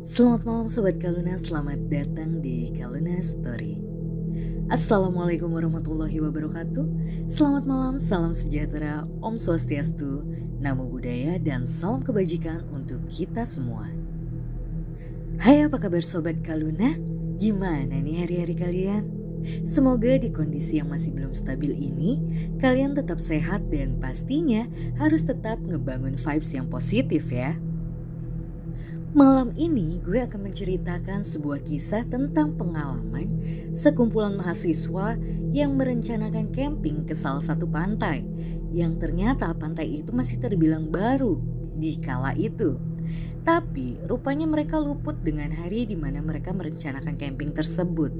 Selamat malam Sobat Kaluna, selamat datang di Kaluna Story Assalamualaikum warahmatullahi wabarakatuh Selamat malam, salam sejahtera, Om Swastiastu, Namo Buddhaya, dan salam kebajikan untuk kita semua Hai apa kabar Sobat Kaluna? Gimana nih hari-hari kalian? Semoga di kondisi yang masih belum stabil ini, kalian tetap sehat dan pastinya harus tetap ngebangun vibes yang positif ya. Malam ini gue akan menceritakan sebuah kisah tentang pengalaman sekumpulan mahasiswa yang merencanakan camping ke salah satu pantai yang ternyata pantai itu masih terbilang baru di kala itu. Tapi rupanya mereka luput dengan hari di mana mereka merencanakan camping tersebut.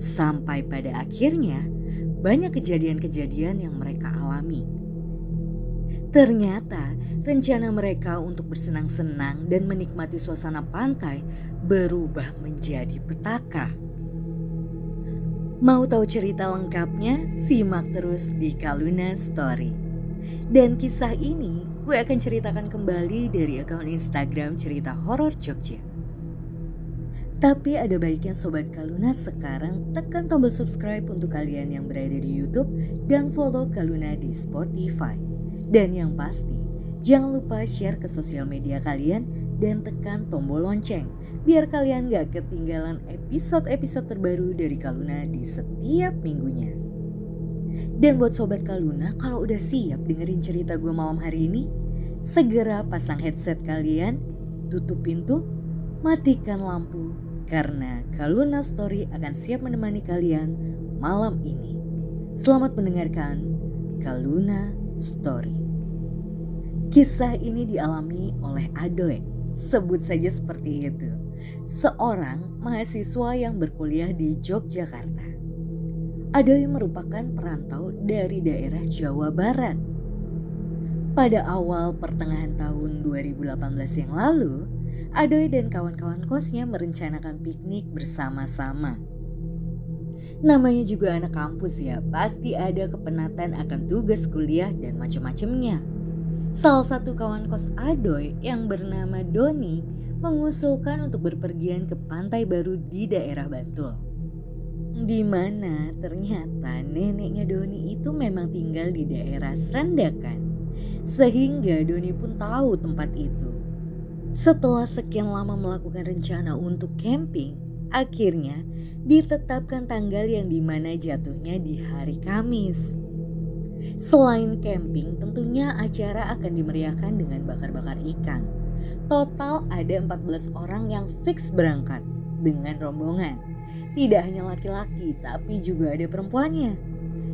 Sampai pada akhirnya banyak kejadian-kejadian yang mereka alami Ternyata rencana mereka untuk bersenang-senang dan menikmati suasana pantai berubah menjadi petaka. Mau tahu cerita lengkapnya? Simak terus di Kaluna Story. Dan kisah ini gue akan ceritakan kembali dari akun Instagram cerita horor Jogja. Tapi ada baiknya Sobat Kaluna sekarang tekan tombol subscribe untuk kalian yang berada di Youtube dan follow Kaluna di Spotify. Dan yang pasti, jangan lupa share ke sosial media kalian dan tekan tombol lonceng biar kalian gak ketinggalan episode-episode terbaru dari Kaluna di setiap minggunya. Dan buat Sobat Kaluna, kalau udah siap dengerin cerita gue malam hari ini, segera pasang headset kalian, tutup pintu, matikan lampu, karena Kaluna Story akan siap menemani kalian malam ini. Selamat mendengarkan Kaluna Story. Kisah ini dialami oleh Adoy, sebut saja seperti itu. Seorang mahasiswa yang berkuliah di Yogyakarta. Adoy merupakan perantau dari daerah Jawa Barat. Pada awal pertengahan tahun 2018 yang lalu, Adoy dan kawan-kawan kosnya merencanakan piknik bersama-sama. Namanya juga anak kampus ya, pasti ada kepenatan akan tugas kuliah dan macam-macamnya. Salah satu kawan kos Adoy yang bernama Doni mengusulkan untuk berpergian ke pantai baru di daerah Bantul. Di mana ternyata neneknya Doni itu memang tinggal di daerah Serandakan. Sehingga Doni pun tahu tempat itu. Setelah sekian lama melakukan rencana untuk camping, akhirnya ditetapkan tanggal yang di mana jatuhnya di hari Kamis. Selain camping, tentunya acara akan dimeriahkan dengan bakar-bakar ikan. Total ada 14 orang yang fix berangkat dengan rombongan. Tidak hanya laki-laki, tapi juga ada perempuannya.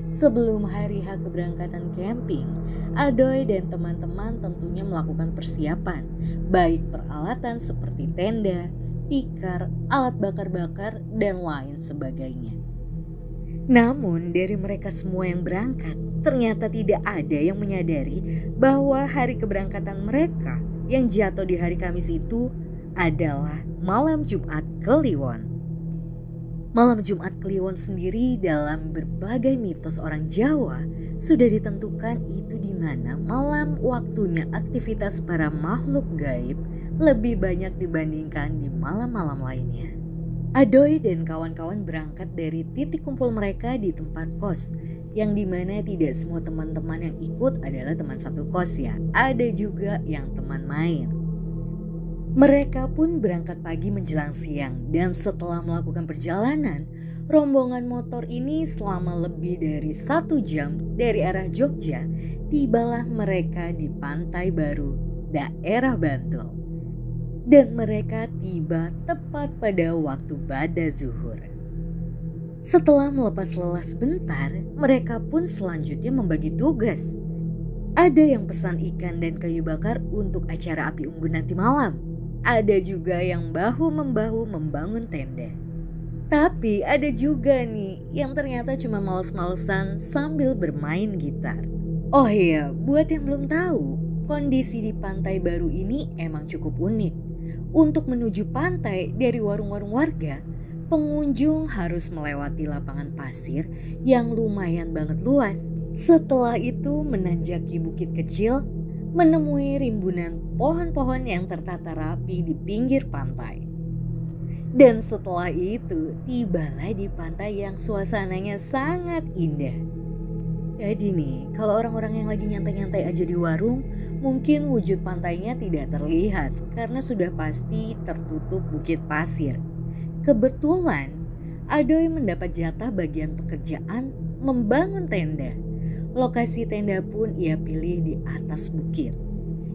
Sebelum hari H keberangkatan camping, Adoy dan teman-teman tentunya melakukan persiapan, baik peralatan seperti tenda, tikar, alat bakar-bakar, dan lain sebagainya. Namun dari mereka semua yang berangkat, ternyata tidak ada yang menyadari bahwa hari keberangkatan mereka yang jatuh di hari Kamis itu adalah malam Jumat Kliwon. Malam Jumat Kliwon sendiri dalam berbagai mitos orang Jawa sudah ditentukan itu di mana malam waktunya aktivitas para makhluk gaib lebih banyak dibandingkan di malam-malam lainnya. Adoy dan kawan-kawan berangkat dari titik kumpul mereka di tempat kos yang di mana tidak semua teman-teman yang ikut adalah teman satu kos ya. Ada juga yang teman main. Mereka pun berangkat pagi menjelang siang dan setelah melakukan perjalanan, rombongan motor ini selama lebih dari satu jam dari arah Jogja, tibalah mereka di Pantai Baru, daerah Bantul dan mereka tiba tepat pada waktu bada zuhur. Setelah melepas lelah sebentar, mereka pun selanjutnya membagi tugas. Ada yang pesan ikan dan kayu bakar untuk acara api unggun nanti malam. Ada juga yang bahu-membahu membangun tenda. Tapi ada juga nih yang ternyata cuma males-malesan sambil bermain gitar. Oh iya, buat yang belum tahu, kondisi di pantai baru ini emang cukup unik. Untuk menuju pantai dari warung-warung warga, pengunjung harus melewati lapangan pasir yang lumayan banget luas. Setelah itu menanjaki bukit kecil, menemui rimbunan pohon-pohon yang tertata rapi di pinggir pantai. Dan setelah itu, tibalah di pantai yang suasananya sangat indah. Jadi nih, kalau orang-orang yang lagi nyantai-nyantai aja di warung, mungkin wujud pantainya tidak terlihat karena sudah pasti tertutup bukit pasir. Kebetulan, Adoy mendapat jatah bagian pekerjaan membangun tenda. Lokasi tenda pun ia pilih di atas bukit.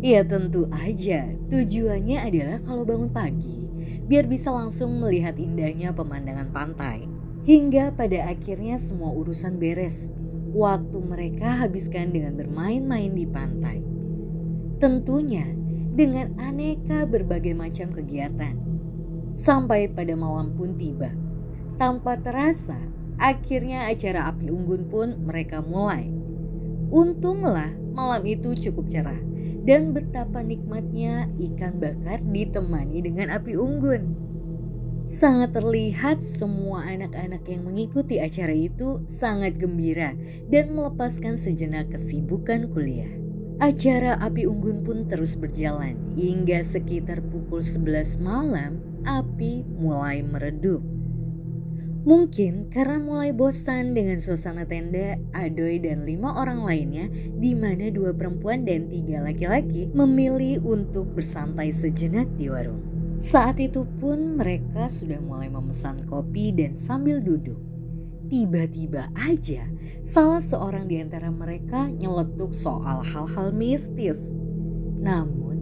Ya tentu aja, tujuannya adalah kalau bangun pagi, biar bisa langsung melihat indahnya pemandangan pantai. Hingga pada akhirnya semua urusan beres waktu mereka habiskan dengan bermain-main di pantai. Tentunya dengan aneka berbagai macam kegiatan. Sampai pada malam pun tiba. Tanpa terasa, akhirnya acara api unggun pun mereka mulai. Untunglah malam itu cukup cerah dan betapa nikmatnya ikan bakar ditemani dengan api unggun. Sangat terlihat semua anak-anak yang mengikuti acara itu sangat gembira dan melepaskan sejenak kesibukan kuliah. Acara api unggun pun terus berjalan hingga sekitar pukul 11 malam api mulai meredup. Mungkin karena mulai bosan dengan suasana tenda, Adoy dan lima orang lainnya di mana dua perempuan dan tiga laki-laki memilih untuk bersantai sejenak di warung. Saat itu pun mereka sudah mulai memesan kopi dan sambil duduk. Tiba-tiba aja salah seorang di antara mereka nyeletuk soal hal-hal mistis. Namun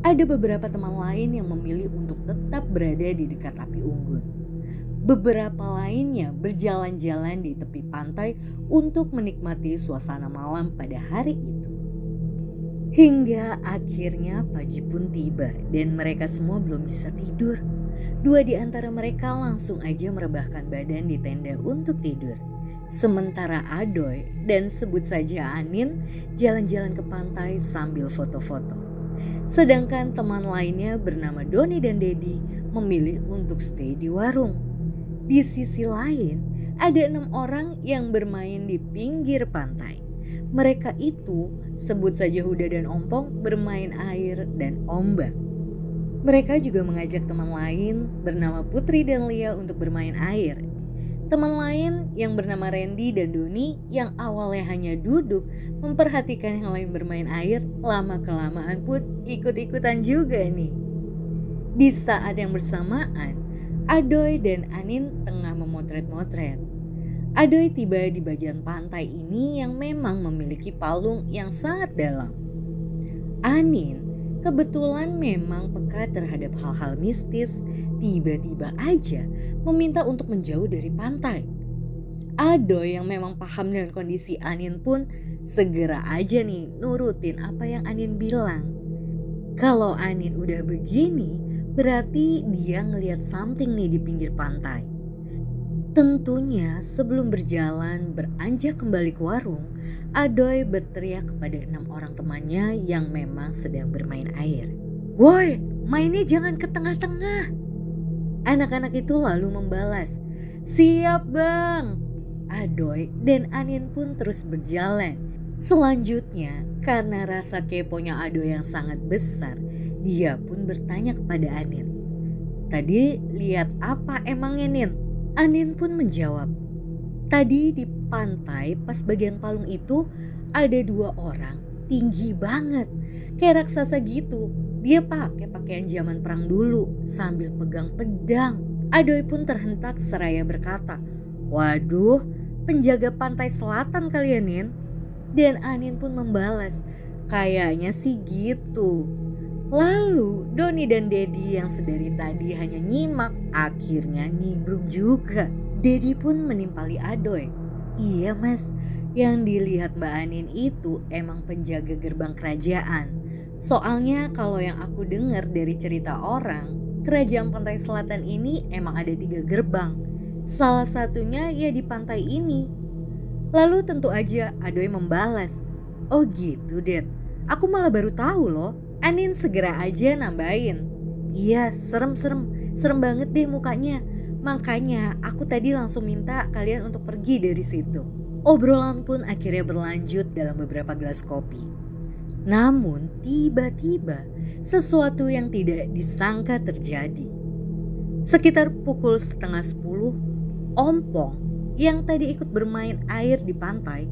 ada beberapa teman lain yang memilih untuk tetap berada di dekat api unggun. Beberapa lainnya berjalan-jalan di tepi pantai untuk menikmati suasana malam pada hari itu. Hingga akhirnya pagi pun tiba dan mereka semua belum bisa tidur. Dua di antara mereka langsung aja merebahkan badan di tenda untuk tidur. Sementara Adoy dan sebut saja Anin jalan-jalan ke pantai sambil foto-foto. Sedangkan teman lainnya bernama Doni dan Dedi memilih untuk stay di warung. Di sisi lain, ada enam orang yang bermain di pinggir pantai. Mereka itu, sebut saja Huda dan Ompong, bermain air dan ombak. Mereka juga mengajak teman lain bernama Putri dan Lia untuk bermain air. Teman lain yang bernama Randy dan Doni yang awalnya hanya duduk memperhatikan yang lain bermain air, lama-kelamaan pun ikut-ikutan juga nih. Di saat yang bersamaan, Adoy dan Anin tengah memotret-motret. Adoy tiba di bagian pantai ini yang memang memiliki palung yang sangat dalam. Anin kebetulan memang peka terhadap hal-hal mistis, tiba-tiba aja meminta untuk menjauh dari pantai. Adoy yang memang paham dengan kondisi Anin pun segera aja nih nurutin apa yang Anin bilang. Kalau Anin udah begini, berarti dia ngelihat something nih di pinggir pantai. Tentunya sebelum berjalan beranjak kembali ke warung, Adoy berteriak kepada enam orang temannya yang memang sedang bermain air. Woi, mainnya jangan ke tengah-tengah. Anak-anak itu lalu membalas, siap bang. Adoy dan Anin pun terus berjalan. Selanjutnya, karena rasa keponya Adoy yang sangat besar, dia pun bertanya kepada Anin. Tadi lihat apa emangnya Nin? Anin pun menjawab, tadi di pantai pas bagian palung itu ada dua orang tinggi banget kayak raksasa gitu. Dia pakai pakaian zaman perang dulu sambil pegang pedang. Adoy pun terhentak seraya berkata, Waduh, penjaga pantai selatan kalian Nin. Dan Anin pun membalas, kayaknya sih gitu. Lalu Doni dan Dedi yang sedari tadi hanya nyimak akhirnya nimbrung juga. Dedi pun menimpali Adoy. Iya mas, yang dilihat Mbak Anin itu emang penjaga gerbang kerajaan. Soalnya kalau yang aku dengar dari cerita orang, kerajaan pantai selatan ini emang ada tiga gerbang. Salah satunya ya di pantai ini. Lalu tentu aja Adoy membalas, Oh gitu Ded, aku malah baru tahu loh Anin segera aja nambahin. Iya, serem-serem, serem banget deh mukanya. Makanya aku tadi langsung minta kalian untuk pergi dari situ. Obrolan pun akhirnya berlanjut dalam beberapa gelas kopi. Namun tiba-tiba sesuatu yang tidak disangka terjadi. Sekitar pukul setengah sepuluh, Ompong yang tadi ikut bermain air di pantai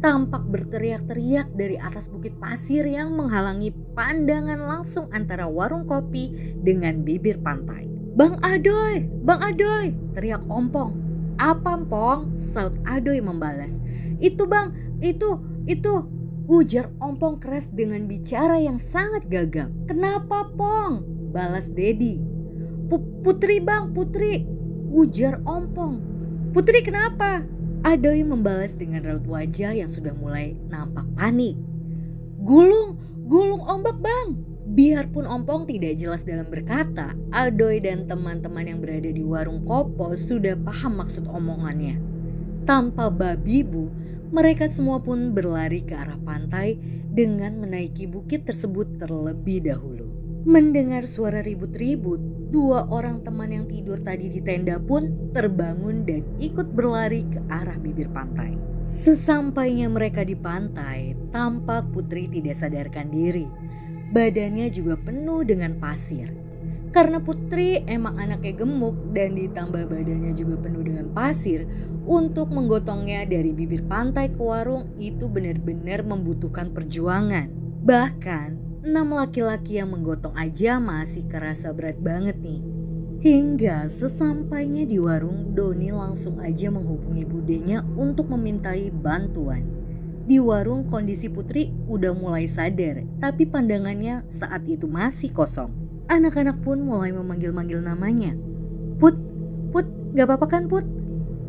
tampak berteriak-teriak dari atas bukit pasir yang menghalangi pandangan langsung antara warung kopi dengan bibir pantai. Bang Adoy, Bang Adoy, teriak Ompong. Apa Pong? Saut Adoy membalas. Itu bang, itu, itu. Ujar Ompong keras dengan bicara yang sangat gagap. Kenapa Pong? Balas Dedi. Putri bang, putri. Ujar Ompong. Putri kenapa? Adoy membalas dengan raut wajah yang sudah mulai nampak panik. Gulung, gulung ombak bang. Biarpun Ompong tidak jelas dalam berkata, Adoy dan teman-teman yang berada di warung Kopo sudah paham maksud omongannya. Tanpa babi bu, mereka semua pun berlari ke arah pantai dengan menaiki bukit tersebut terlebih dahulu. Mendengar suara ribut-ribut, dua orang teman yang tidur tadi di tenda pun terbangun dan ikut berlari ke arah bibir pantai. Sesampainya mereka di pantai, tampak Putri tidak sadarkan diri badannya juga penuh dengan pasir. Karena Putri emang anaknya gemuk dan ditambah badannya juga penuh dengan pasir, untuk menggotongnya dari bibir pantai ke warung itu benar-benar membutuhkan perjuangan. Bahkan, enam laki-laki yang menggotong aja masih kerasa berat banget nih. Hingga sesampainya di warung, Doni langsung aja menghubungi budenya untuk memintai bantuan. Di warung kondisi Putri udah mulai sadar, tapi pandangannya saat itu masih kosong. Anak-anak pun mulai memanggil-manggil namanya. Put, Put, gak apa-apa kan Put?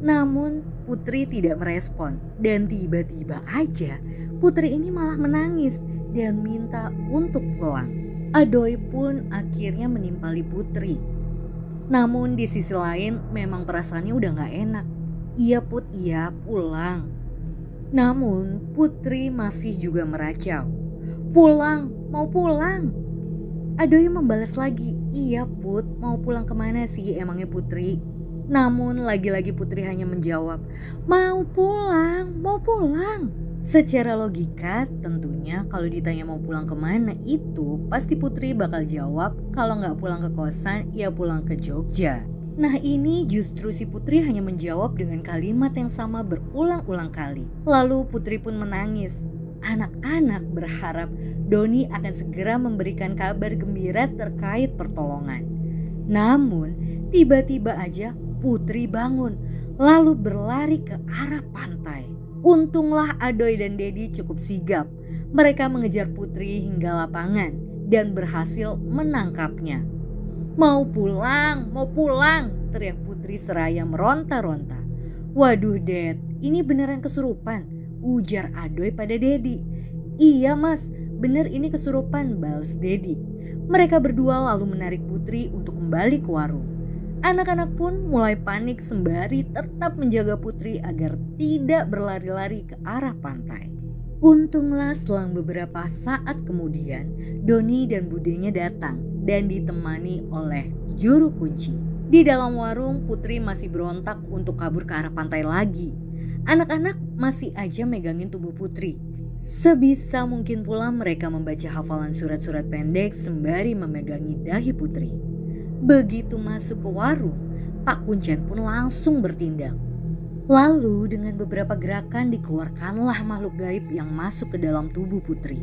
Namun Putri tidak merespon dan tiba-tiba aja Putri ini malah menangis dan minta untuk pulang. Adoy pun akhirnya menimpali Putri. Namun di sisi lain memang perasaannya udah gak enak. Iya Put, iya pulang. Namun Putri masih juga meracau. Pulang, mau pulang. Adoy membalas lagi, iya Put, mau pulang ke mana sih emangnya Putri? Namun lagi-lagi Putri hanya menjawab, mau pulang, mau pulang. Secara logika tentunya kalau ditanya mau pulang ke mana itu pasti Putri bakal jawab kalau nggak pulang ke kosan ya pulang ke Jogja. Nah ini justru si Putri hanya menjawab dengan kalimat yang sama berulang-ulang kali. Lalu Putri pun menangis. Anak-anak berharap Doni akan segera memberikan kabar gembira terkait pertolongan. Namun tiba-tiba aja Putri bangun lalu berlari ke arah pantai. Untunglah Adoy dan Dedi cukup sigap. Mereka mengejar Putri hingga lapangan dan berhasil menangkapnya. Mau pulang, mau pulang, teriak Putri seraya meronta-ronta. Waduh Ded, ini beneran kesurupan, ujar Adoy pada Dedi. Iya mas, bener ini kesurupan, balas Dedi. Mereka berdua lalu menarik Putri untuk kembali ke warung. Anak-anak pun mulai panik sembari tetap menjaga Putri agar tidak berlari-lari ke arah pantai. Untunglah selang beberapa saat kemudian Doni dan budenya datang dan ditemani oleh juru kunci. Di dalam warung Putri masih berontak untuk kabur ke arah pantai lagi. Anak-anak masih aja megangin tubuh Putri. Sebisa mungkin pula mereka membaca hafalan surat-surat pendek sembari memegangi dahi Putri. Begitu masuk ke warung, Pak Kuncen pun langsung bertindak. Lalu dengan beberapa gerakan dikeluarkanlah makhluk gaib yang masuk ke dalam tubuh putri.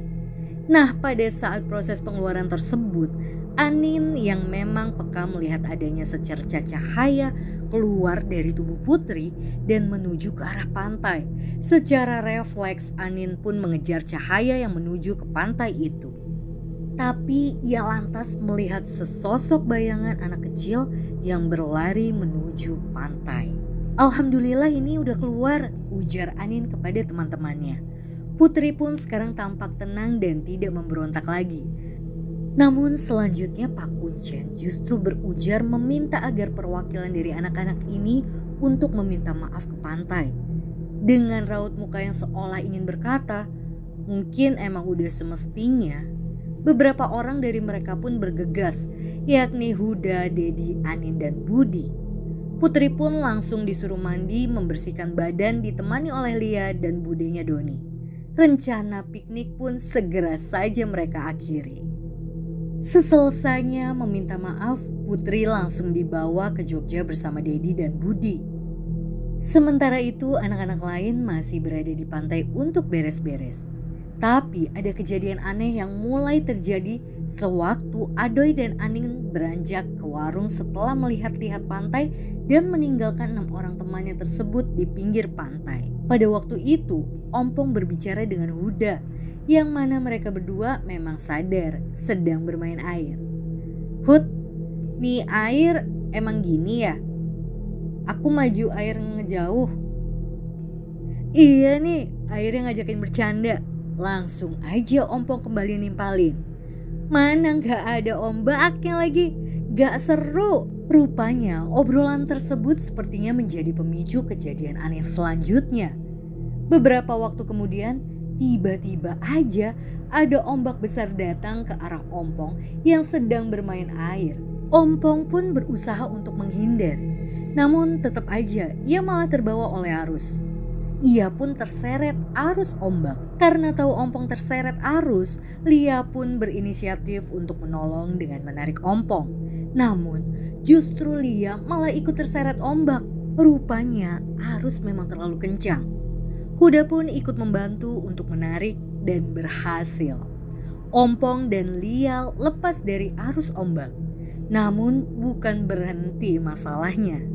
Nah pada saat proses pengeluaran tersebut, Anin yang memang peka melihat adanya secerca cahaya keluar dari tubuh putri dan menuju ke arah pantai. Secara refleks Anin pun mengejar cahaya yang menuju ke pantai itu. Tapi ia lantas melihat sesosok bayangan anak kecil yang berlari menuju pantai. Alhamdulillah ini udah keluar, ujar Anin kepada teman-temannya. Putri pun sekarang tampak tenang dan tidak memberontak lagi. Namun selanjutnya Pak Kuncen justru berujar meminta agar perwakilan dari anak-anak ini untuk meminta maaf ke pantai. Dengan raut muka yang seolah ingin berkata, mungkin emang udah semestinya. Beberapa orang dari mereka pun bergegas, yakni Huda, Dedi, Anin, dan Budi Putri pun langsung disuruh mandi, membersihkan badan ditemani oleh Lia dan budenya Doni. Rencana piknik pun segera saja mereka akhiri. Seselesainya meminta maaf, Putri langsung dibawa ke Jogja bersama Dedi dan Budi. Sementara itu, anak-anak lain masih berada di pantai untuk beres-beres. Tapi ada kejadian aneh yang mulai terjadi sewaktu Adoy dan Aning beranjak ke warung setelah melihat-lihat pantai dan meninggalkan enam orang temannya tersebut di pinggir pantai. Pada waktu itu, Ompong berbicara dengan Huda yang mana mereka berdua memang sadar sedang bermain air. Hud, nih air emang gini ya? Aku maju air ngejauh. Iya nih, airnya ngajakin bercanda. Langsung aja ompong kembali nimpalin. Mana gak ada ombaknya lagi? Gak seru. Rupanya obrolan tersebut sepertinya menjadi pemicu kejadian aneh selanjutnya. Beberapa waktu kemudian, Tiba-tiba aja ada ombak besar datang ke arah Ompong yang sedang bermain air. Ompong pun berusaha untuk menghindar. Namun tetap aja ia malah terbawa oleh arus. Ia pun terseret arus ombak. Karena tahu Ompong terseret arus, Lia pun berinisiatif untuk menolong dengan menarik Ompong. Namun justru Lia malah ikut terseret ombak. Rupanya arus memang terlalu kencang. Huda pun ikut membantu untuk menarik dan berhasil. Ompong dan Lial lepas dari arus ombak. Namun bukan berhenti masalahnya.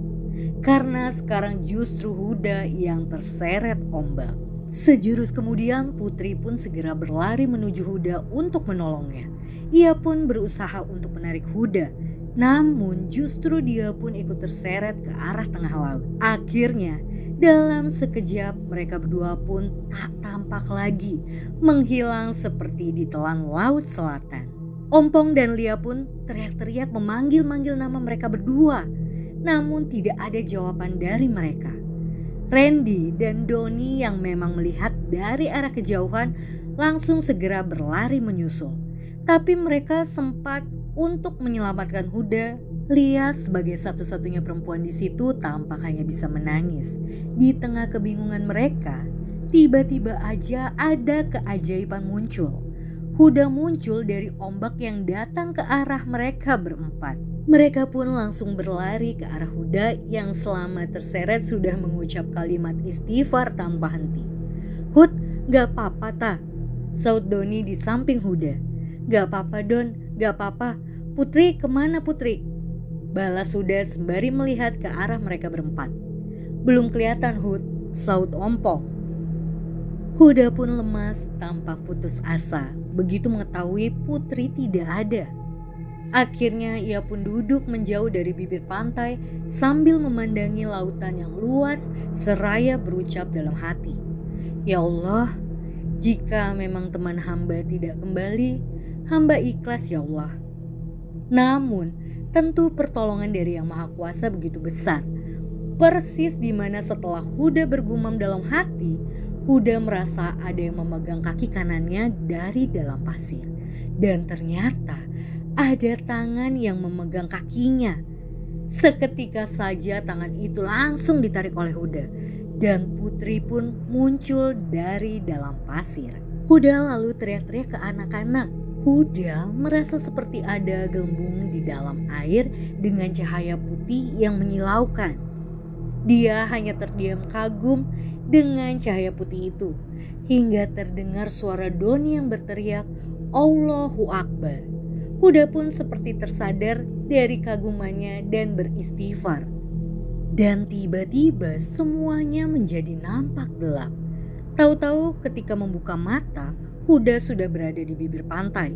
Karena sekarang justru Huda yang terseret ombak. Sejurus kemudian Putri pun segera berlari menuju Huda untuk menolongnya. Ia pun berusaha untuk menarik Huda namun justru dia pun ikut terseret ke arah tengah laut. Akhirnya dalam sekejap mereka berdua pun tak tampak lagi menghilang seperti ditelan laut selatan. Ompong dan Lia pun teriak-teriak memanggil-manggil nama mereka berdua. Namun tidak ada jawaban dari mereka. Randy dan Doni yang memang melihat dari arah kejauhan langsung segera berlari menyusul. Tapi mereka sempat untuk menyelamatkan Huda, Lia sebagai satu-satunya perempuan di situ tampak hanya bisa menangis. Di tengah kebingungan mereka, tiba-tiba aja ada keajaiban muncul. Huda muncul dari ombak yang datang ke arah mereka berempat. Mereka pun langsung berlari ke arah Huda yang selama terseret sudah mengucap kalimat istighfar tanpa henti. Hud, gak apa-apa ta? Saud Doni di samping Huda. Gak apa-apa Don, gak apa-apa. Putri ke mana Putri? Balas sudah sembari melihat ke arah mereka berempat. Belum kelihatan Hud, saut ompong. Huda pun lemas tampak putus asa begitu mengetahui Putri tidak ada. Akhirnya ia pun duduk menjauh dari bibir pantai sambil memandangi lautan yang luas seraya berucap dalam hati. Ya Allah, jika memang teman hamba tidak kembali, hamba ikhlas ya Allah. Namun, tentu pertolongan dari Yang Maha Kuasa begitu besar. Persis di mana setelah Huda bergumam dalam hati, Huda merasa ada yang memegang kaki kanannya dari dalam pasir. Dan ternyata ada tangan yang memegang kakinya. Seketika saja tangan itu langsung ditarik oleh Huda dan putri pun muncul dari dalam pasir. Huda lalu teriak-teriak ke anak-anak Huda merasa seperti ada gelembung di dalam air dengan cahaya putih yang menyilaukan. Dia hanya terdiam kagum dengan cahaya putih itu hingga terdengar suara Doni yang berteriak Allahu Akbar. Huda pun seperti tersadar dari kagumannya dan beristighfar. Dan tiba-tiba semuanya menjadi nampak gelap. Tahu-tahu ketika membuka mata, Huda sudah berada di bibir pantai.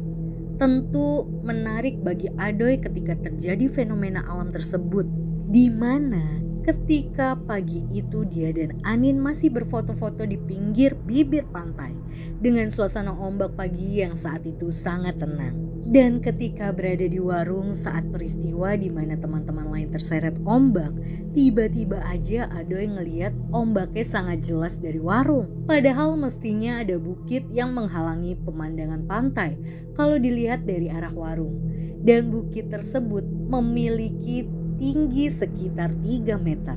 Tentu menarik bagi Adoy ketika terjadi fenomena alam tersebut, di mana ketika pagi itu dia dan Anin masih berfoto-foto di pinggir bibir pantai dengan suasana ombak pagi yang saat itu sangat tenang. Dan ketika berada di warung saat peristiwa di mana teman-teman lain terseret ombak, tiba-tiba aja Adoy ngeliat ombaknya sangat jelas dari warung. Padahal mestinya ada bukit yang menghalangi pemandangan pantai kalau dilihat dari arah warung. Dan bukit tersebut memiliki tinggi sekitar 3 meter.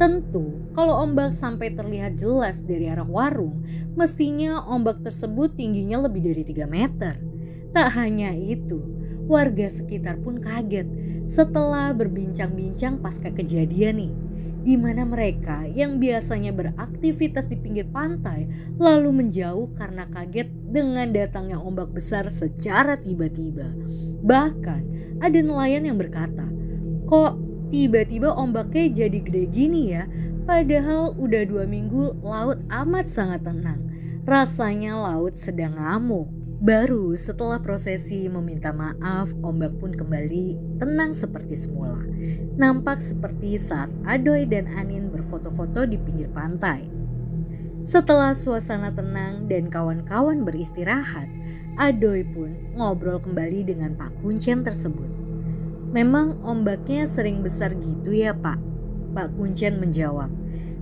Tentu, kalau ombak sampai terlihat jelas dari arah warung, mestinya ombak tersebut tingginya lebih dari 3 meter. Tak hanya itu, Warga sekitar pun kaget setelah berbincang-bincang pasca kejadian nih di mana mereka yang biasanya beraktivitas di pinggir pantai lalu menjauh karena kaget dengan datangnya ombak besar secara tiba-tiba. Bahkan ada nelayan yang berkata, kok tiba-tiba ombaknya jadi gede gini ya? Padahal udah dua minggu laut amat sangat tenang. Rasanya laut sedang ngamuk. Baru setelah prosesi meminta maaf, ombak pun kembali tenang seperti semula. Nampak seperti saat Adoy dan Anin berfoto-foto di pinggir pantai. Setelah suasana tenang dan kawan-kawan beristirahat, Adoy pun ngobrol kembali dengan Pak Kuncen tersebut. Memang ombaknya sering besar gitu ya Pak? Pak Kuncen menjawab,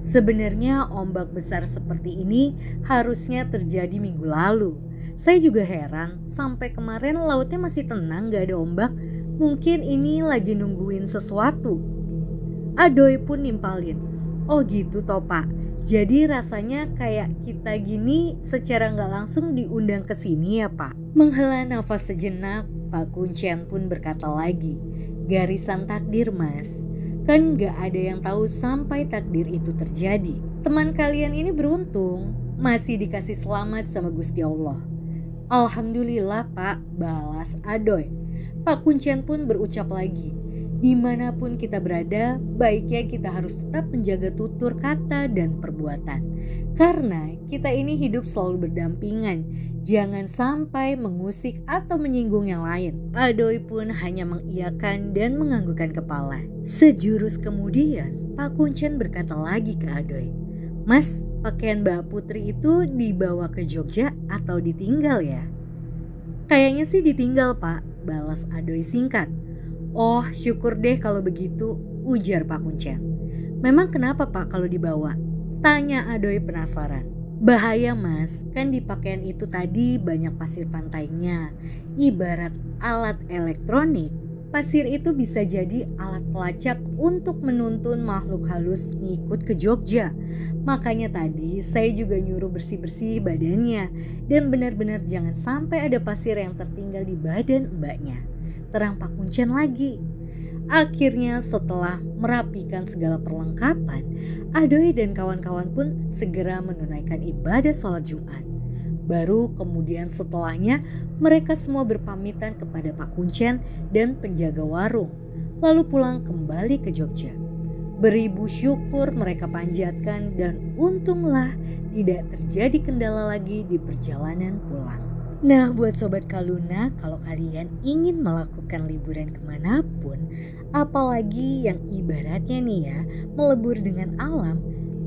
sebenarnya ombak besar seperti ini harusnya terjadi minggu lalu saya juga heran, sampai kemarin lautnya masih tenang gak ada ombak. Mungkin ini lagi nungguin sesuatu. Adoy pun nimpalin. Oh gitu toh pak. Jadi rasanya kayak kita gini secara nggak langsung diundang ke sini ya pak. Menghela nafas sejenak, Pak Kuncian pun berkata lagi. Garisan takdir mas. Kan gak ada yang tahu sampai takdir itu terjadi. Teman kalian ini beruntung masih dikasih selamat sama Gusti Allah. Alhamdulillah pak, balas Adoy. Pak Kuncian pun berucap lagi, di mana pun kita berada, baiknya kita harus tetap menjaga tutur kata dan perbuatan. Karena kita ini hidup selalu berdampingan, jangan sampai mengusik atau menyinggung yang lain. Adoy pun hanya mengiyakan dan menganggukkan kepala. Sejurus kemudian, Pak Kuncian berkata lagi ke Adoy, Mas, pakaian Mbak Putri itu dibawa ke Jogja atau ditinggal ya? Kayaknya sih ditinggal pak, balas Adoy singkat. Oh syukur deh kalau begitu, ujar Pak Kuncen. Memang kenapa pak kalau dibawa? Tanya Adoy penasaran. Bahaya mas, kan di pakaian itu tadi banyak pasir pantainya. Ibarat alat elektronik pasir itu bisa jadi alat pelacak untuk menuntun makhluk halus ngikut ke Jogja. Makanya tadi saya juga nyuruh bersih-bersih badannya dan benar-benar jangan sampai ada pasir yang tertinggal di badan mbaknya. Terang Pak Kuncen lagi. Akhirnya setelah merapikan segala perlengkapan, Adoy dan kawan-kawan pun segera menunaikan ibadah sholat Jumat. Baru kemudian setelahnya mereka semua berpamitan kepada Pak Kuncen dan penjaga warung, lalu pulang kembali ke Jogja. Beribu syukur mereka panjatkan dan untunglah tidak terjadi kendala lagi di perjalanan pulang. Nah buat Sobat Kaluna kalau kalian ingin melakukan liburan ke mana pun apalagi yang ibaratnya nih ya melebur dengan alam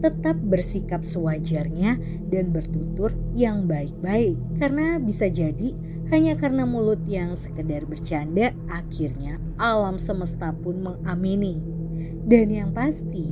tetap bersikap sewajarnya dan bertutur yang baik-baik karena bisa jadi hanya karena mulut yang sekedar bercanda akhirnya alam semesta pun mengamini. Dan yang pasti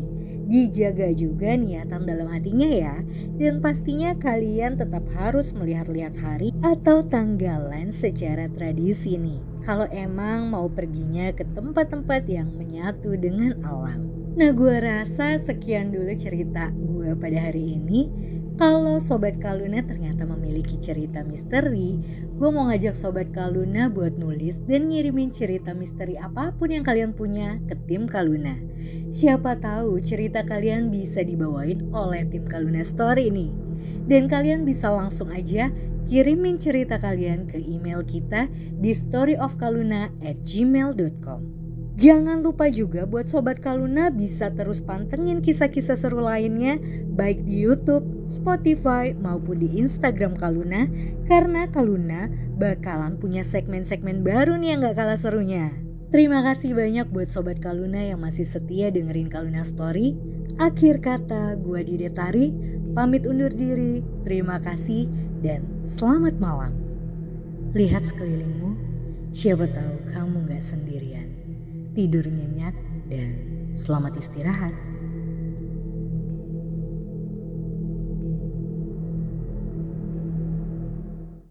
dijaga juga niatan dalam hatinya ya dan pastinya kalian tetap harus melihat-lihat hari atau tanggalan secara tradisi nih kalau emang mau perginya ke tempat-tempat yang menyatu dengan alam. Nah gue rasa sekian dulu cerita gue pada hari ini. Kalau Sobat Kaluna ternyata memiliki cerita misteri, gue mau ngajak Sobat Kaluna buat nulis dan ngirimin cerita misteri apa pun yang kalian punya ke tim Kaluna. Siapa tahu cerita kalian bisa dibawain oleh tim Kaluna Story nih. Dan kalian bisa langsung aja kirimin cerita kalian ke email kita di storyofkaluna at gmail.com. Jangan lupa juga buat Sobat Kaluna bisa terus pantengin kisah-kisah seru lainnya baik di Youtube, Spotify maupun di Instagram Kaluna karena Kaluna bakalan punya segmen-segmen baru nih yang gak kalah serunya. Terima kasih banyak buat Sobat Kaluna yang masih setia dengerin Kaluna Story. Akhir kata, gue Dide Tari, pamit undur diri, terima kasih, dan selamat malam. Lihat sekelilingmu, siapa tahu kamu gak sendirian tidur nyenyak, dan selamat istirahat.